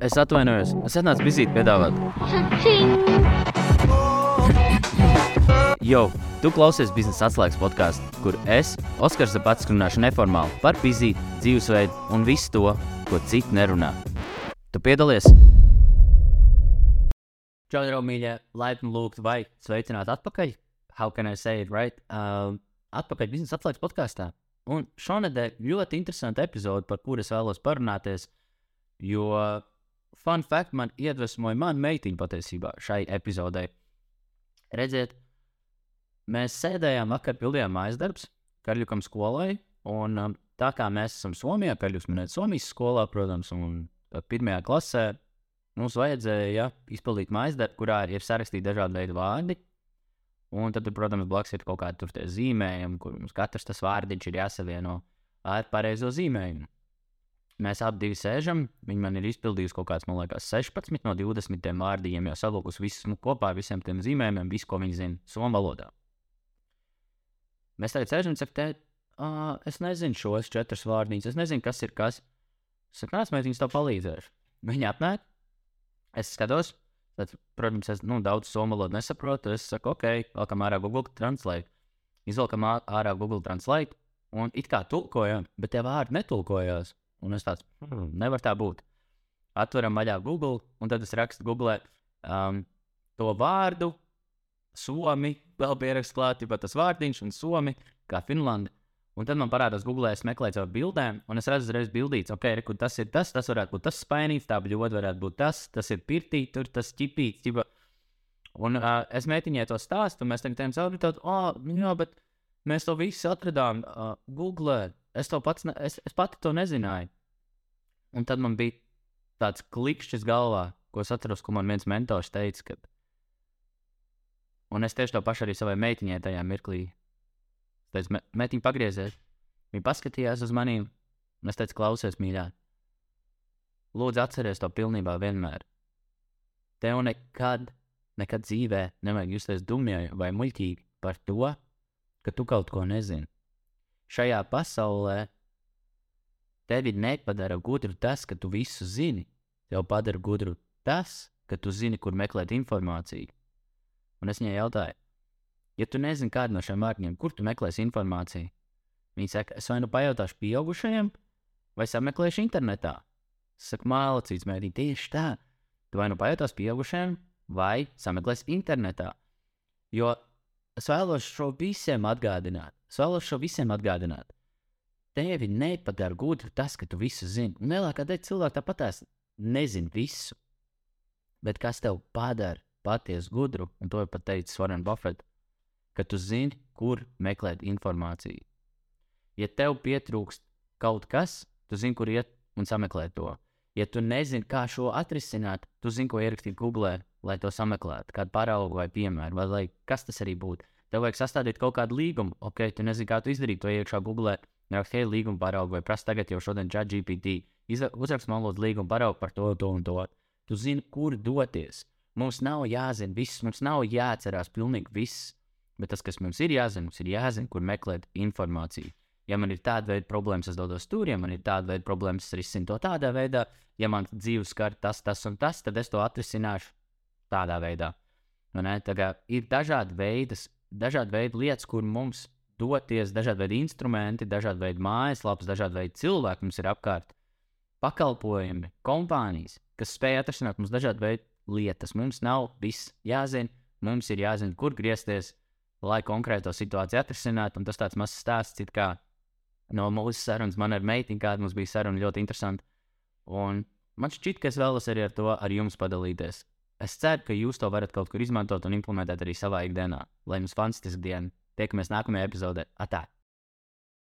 Es atvainojos, es atnācu vizīti piedāvāt. Jo, tu klausies biznesa atslēgas podkāstu, kur es, Oskars Zapats, runāšu neformāli par vizīti, dzīvesveidu un visu to, ko citi nerunā. Tu piedalies? Čau, draugi, mīļie, laipni lūgt vai sveicināt atpakaļ. How can I say it right? Uh, atpakaļ biznesa atslēgas podkāstā. Un šonadēļ ļoti interesanta epizode, par kuru es vēlos parunāties. Jo, fun fact, man iedvesmoja mana meitiņa patiesībā šai epizodei. Redziet, mēs sēdējām vakar, pildījām mājas darbus Karļukam skolai. Un um, tā kā mēs esam Somijā, Karļuks minēt Somijas skolā, protams, un uh, pirmajā klasē mums vajadzēja ja, izpildīt mājas darbu, kurā ir sarakstīti dažādi veidi vārdi. Un tad, protams, blakus ir kaut kādi zīmējumi, kur mums katrs tas vārdiņš ir jāsavieno ar pareizo zīmējumu. Mēs abi sēžam, viņi man ir izpildījusi kaut kāds, man liekas, 16 no 20 vārdiem, jau salūkus visus nu, kopā ar visiem tiem zīmējumiem, visu, ko viņi zina, somu valodā. Mēs tagad sēžam un sakām, uh, es nezinu šos četrus vārdus, es nezinu, kas ir kas. Saku, nāc, mēs viņus tev palīdzēšu. Viņi apnāk, es skatos, tad, protams, es nu, daudz somu valodu nesaprotu. Es saku, ok, velkam ārā Google Translate. Izvelkam ārā Google Translate un it kā tulkojam, bet tie vārdi netulkojās. Un es tāds, hmm, nevar tā būt. Atveram vaļā Google, un tad es rakstu Google um, to vārdu, Somi, vēl pierakstu klāt, ja tas vārdiņš, un Somi, kā Finlanda. Un tad man parādās, Google, es meklēju caur bildēm, un es redzu, uzreiz bildīts, ok, reku, tas ir tas, tas varētu būt tas spainīts, tā bļoda varētu būt tas, tas ir pirtī, tur tas ķipīts. Ķipa. Un uh, es mēģināju to stāstu, un mēs tam cauri tādu, oh, jā, bet mēs to visu atradām uh, Google. Es to pats, ne, es, es pati to nezināju. Un tad man bija tāds klikšķis galvā, ko es atceros, ko man viens mentors teica. Kad... Un es tieši to pašu arī savai meitiņai tajā mirklī. Es teicu, meitiņa pagriezies. Viņa paskatījās uz maniem, un es teicu, klausies, mīļā. Lūdzu, atceries to pilnībā vienmēr. Tev nekad, nekad dzīvē nevajag justies dumjai vai muļķīgi par to, ka tu kaut ko nezini. Šajā pasaulē Tevi nepadara gudru tas, ka tu visu zini. Tev padara gudru tas, ka tu zini, kur meklēt informāciju. Un es viņai jautāju, ja tu nezini kādu no šiem vārdiem, kur tu meklēsi informāciju? Viņa saka, es vai nu pajautāšu pieaugušajiem, vai sameklēšu internetā. Es saku, mālacīts, mēdī, tieši tā. Tu vai nu pajautāsi pieaugušajiem, vai sameklēsi internetā. Jo es vēlos šo visiem atgādināt. Es vēlos šo visiem atgādināt tevi nepadara gudru tas, ka tu visu zini. Lielākā daļa cilvēku tāpat nezina visu. Bet kas tev padara patiesi gudru, un to jau pat teica Warren Buffett, ka tu zini, kur meklēt informāciju. Ja tev pietrūkst kaut kas, tu zini, kur iet un sameklēt to. Ja tu nezini, kā šo atrisināt, tu zini, ko ierakstīt Google, lai to sameklētu, kādu paraugu vai piemēru, vai lai kas tas arī būtu. Tev vajag sastādīt kaut kādu līgumu, ok, tu nezini, kā to izdarīt, to iekšā Google Nerakst, hei, līguma paraugu, vai prasa tagad jau šodien ChatGPT. Uzrakst man lūdzu līguma paraugu par to, to un to. Tu zini, kur doties. Mums nav jāzina viss, mums nav jāatcerās pilnīgi viss. Bet tas, kas mums ir jāzina, mums ir jāzina, kur meklēt informāciju. Ja man ir tāda veida problēmas, es dodos tur, ja man ir tāda veida problēmas, es risinu to tādā veidā. Ja man dzīves skar tas, tas un tas, tad es to atrisināšu tādā veidā. Ir dažādi veidi, dažādi veidi lietas, kur mums doties, dažādi veidi instrumenti, dažādi veidi mājaslapas, dažādi veidi cilvēki mums ir apkārt. Pakalpojumi, kompānijas, kas spēj atrisināt mums dažādu veidu lietas. Mums nav viss jāzina, mums ir jāzina, kur griezties, lai konkrēto situāciju atrisinātu. Un tas tāds mazs stāsts, kā no mūsu sarunas man ar meitiņu, kāda mums bija saruna ļoti interesanta. Un man šķiet, ka es vēlos arī ar to ar jums padalīties. Es ceru, ka jūs to varat kaut kur izmantot un implementēt arī savā ikdienā. Lai jums fantastiska diena! Tiekamies nākamajā epizodē. Atā!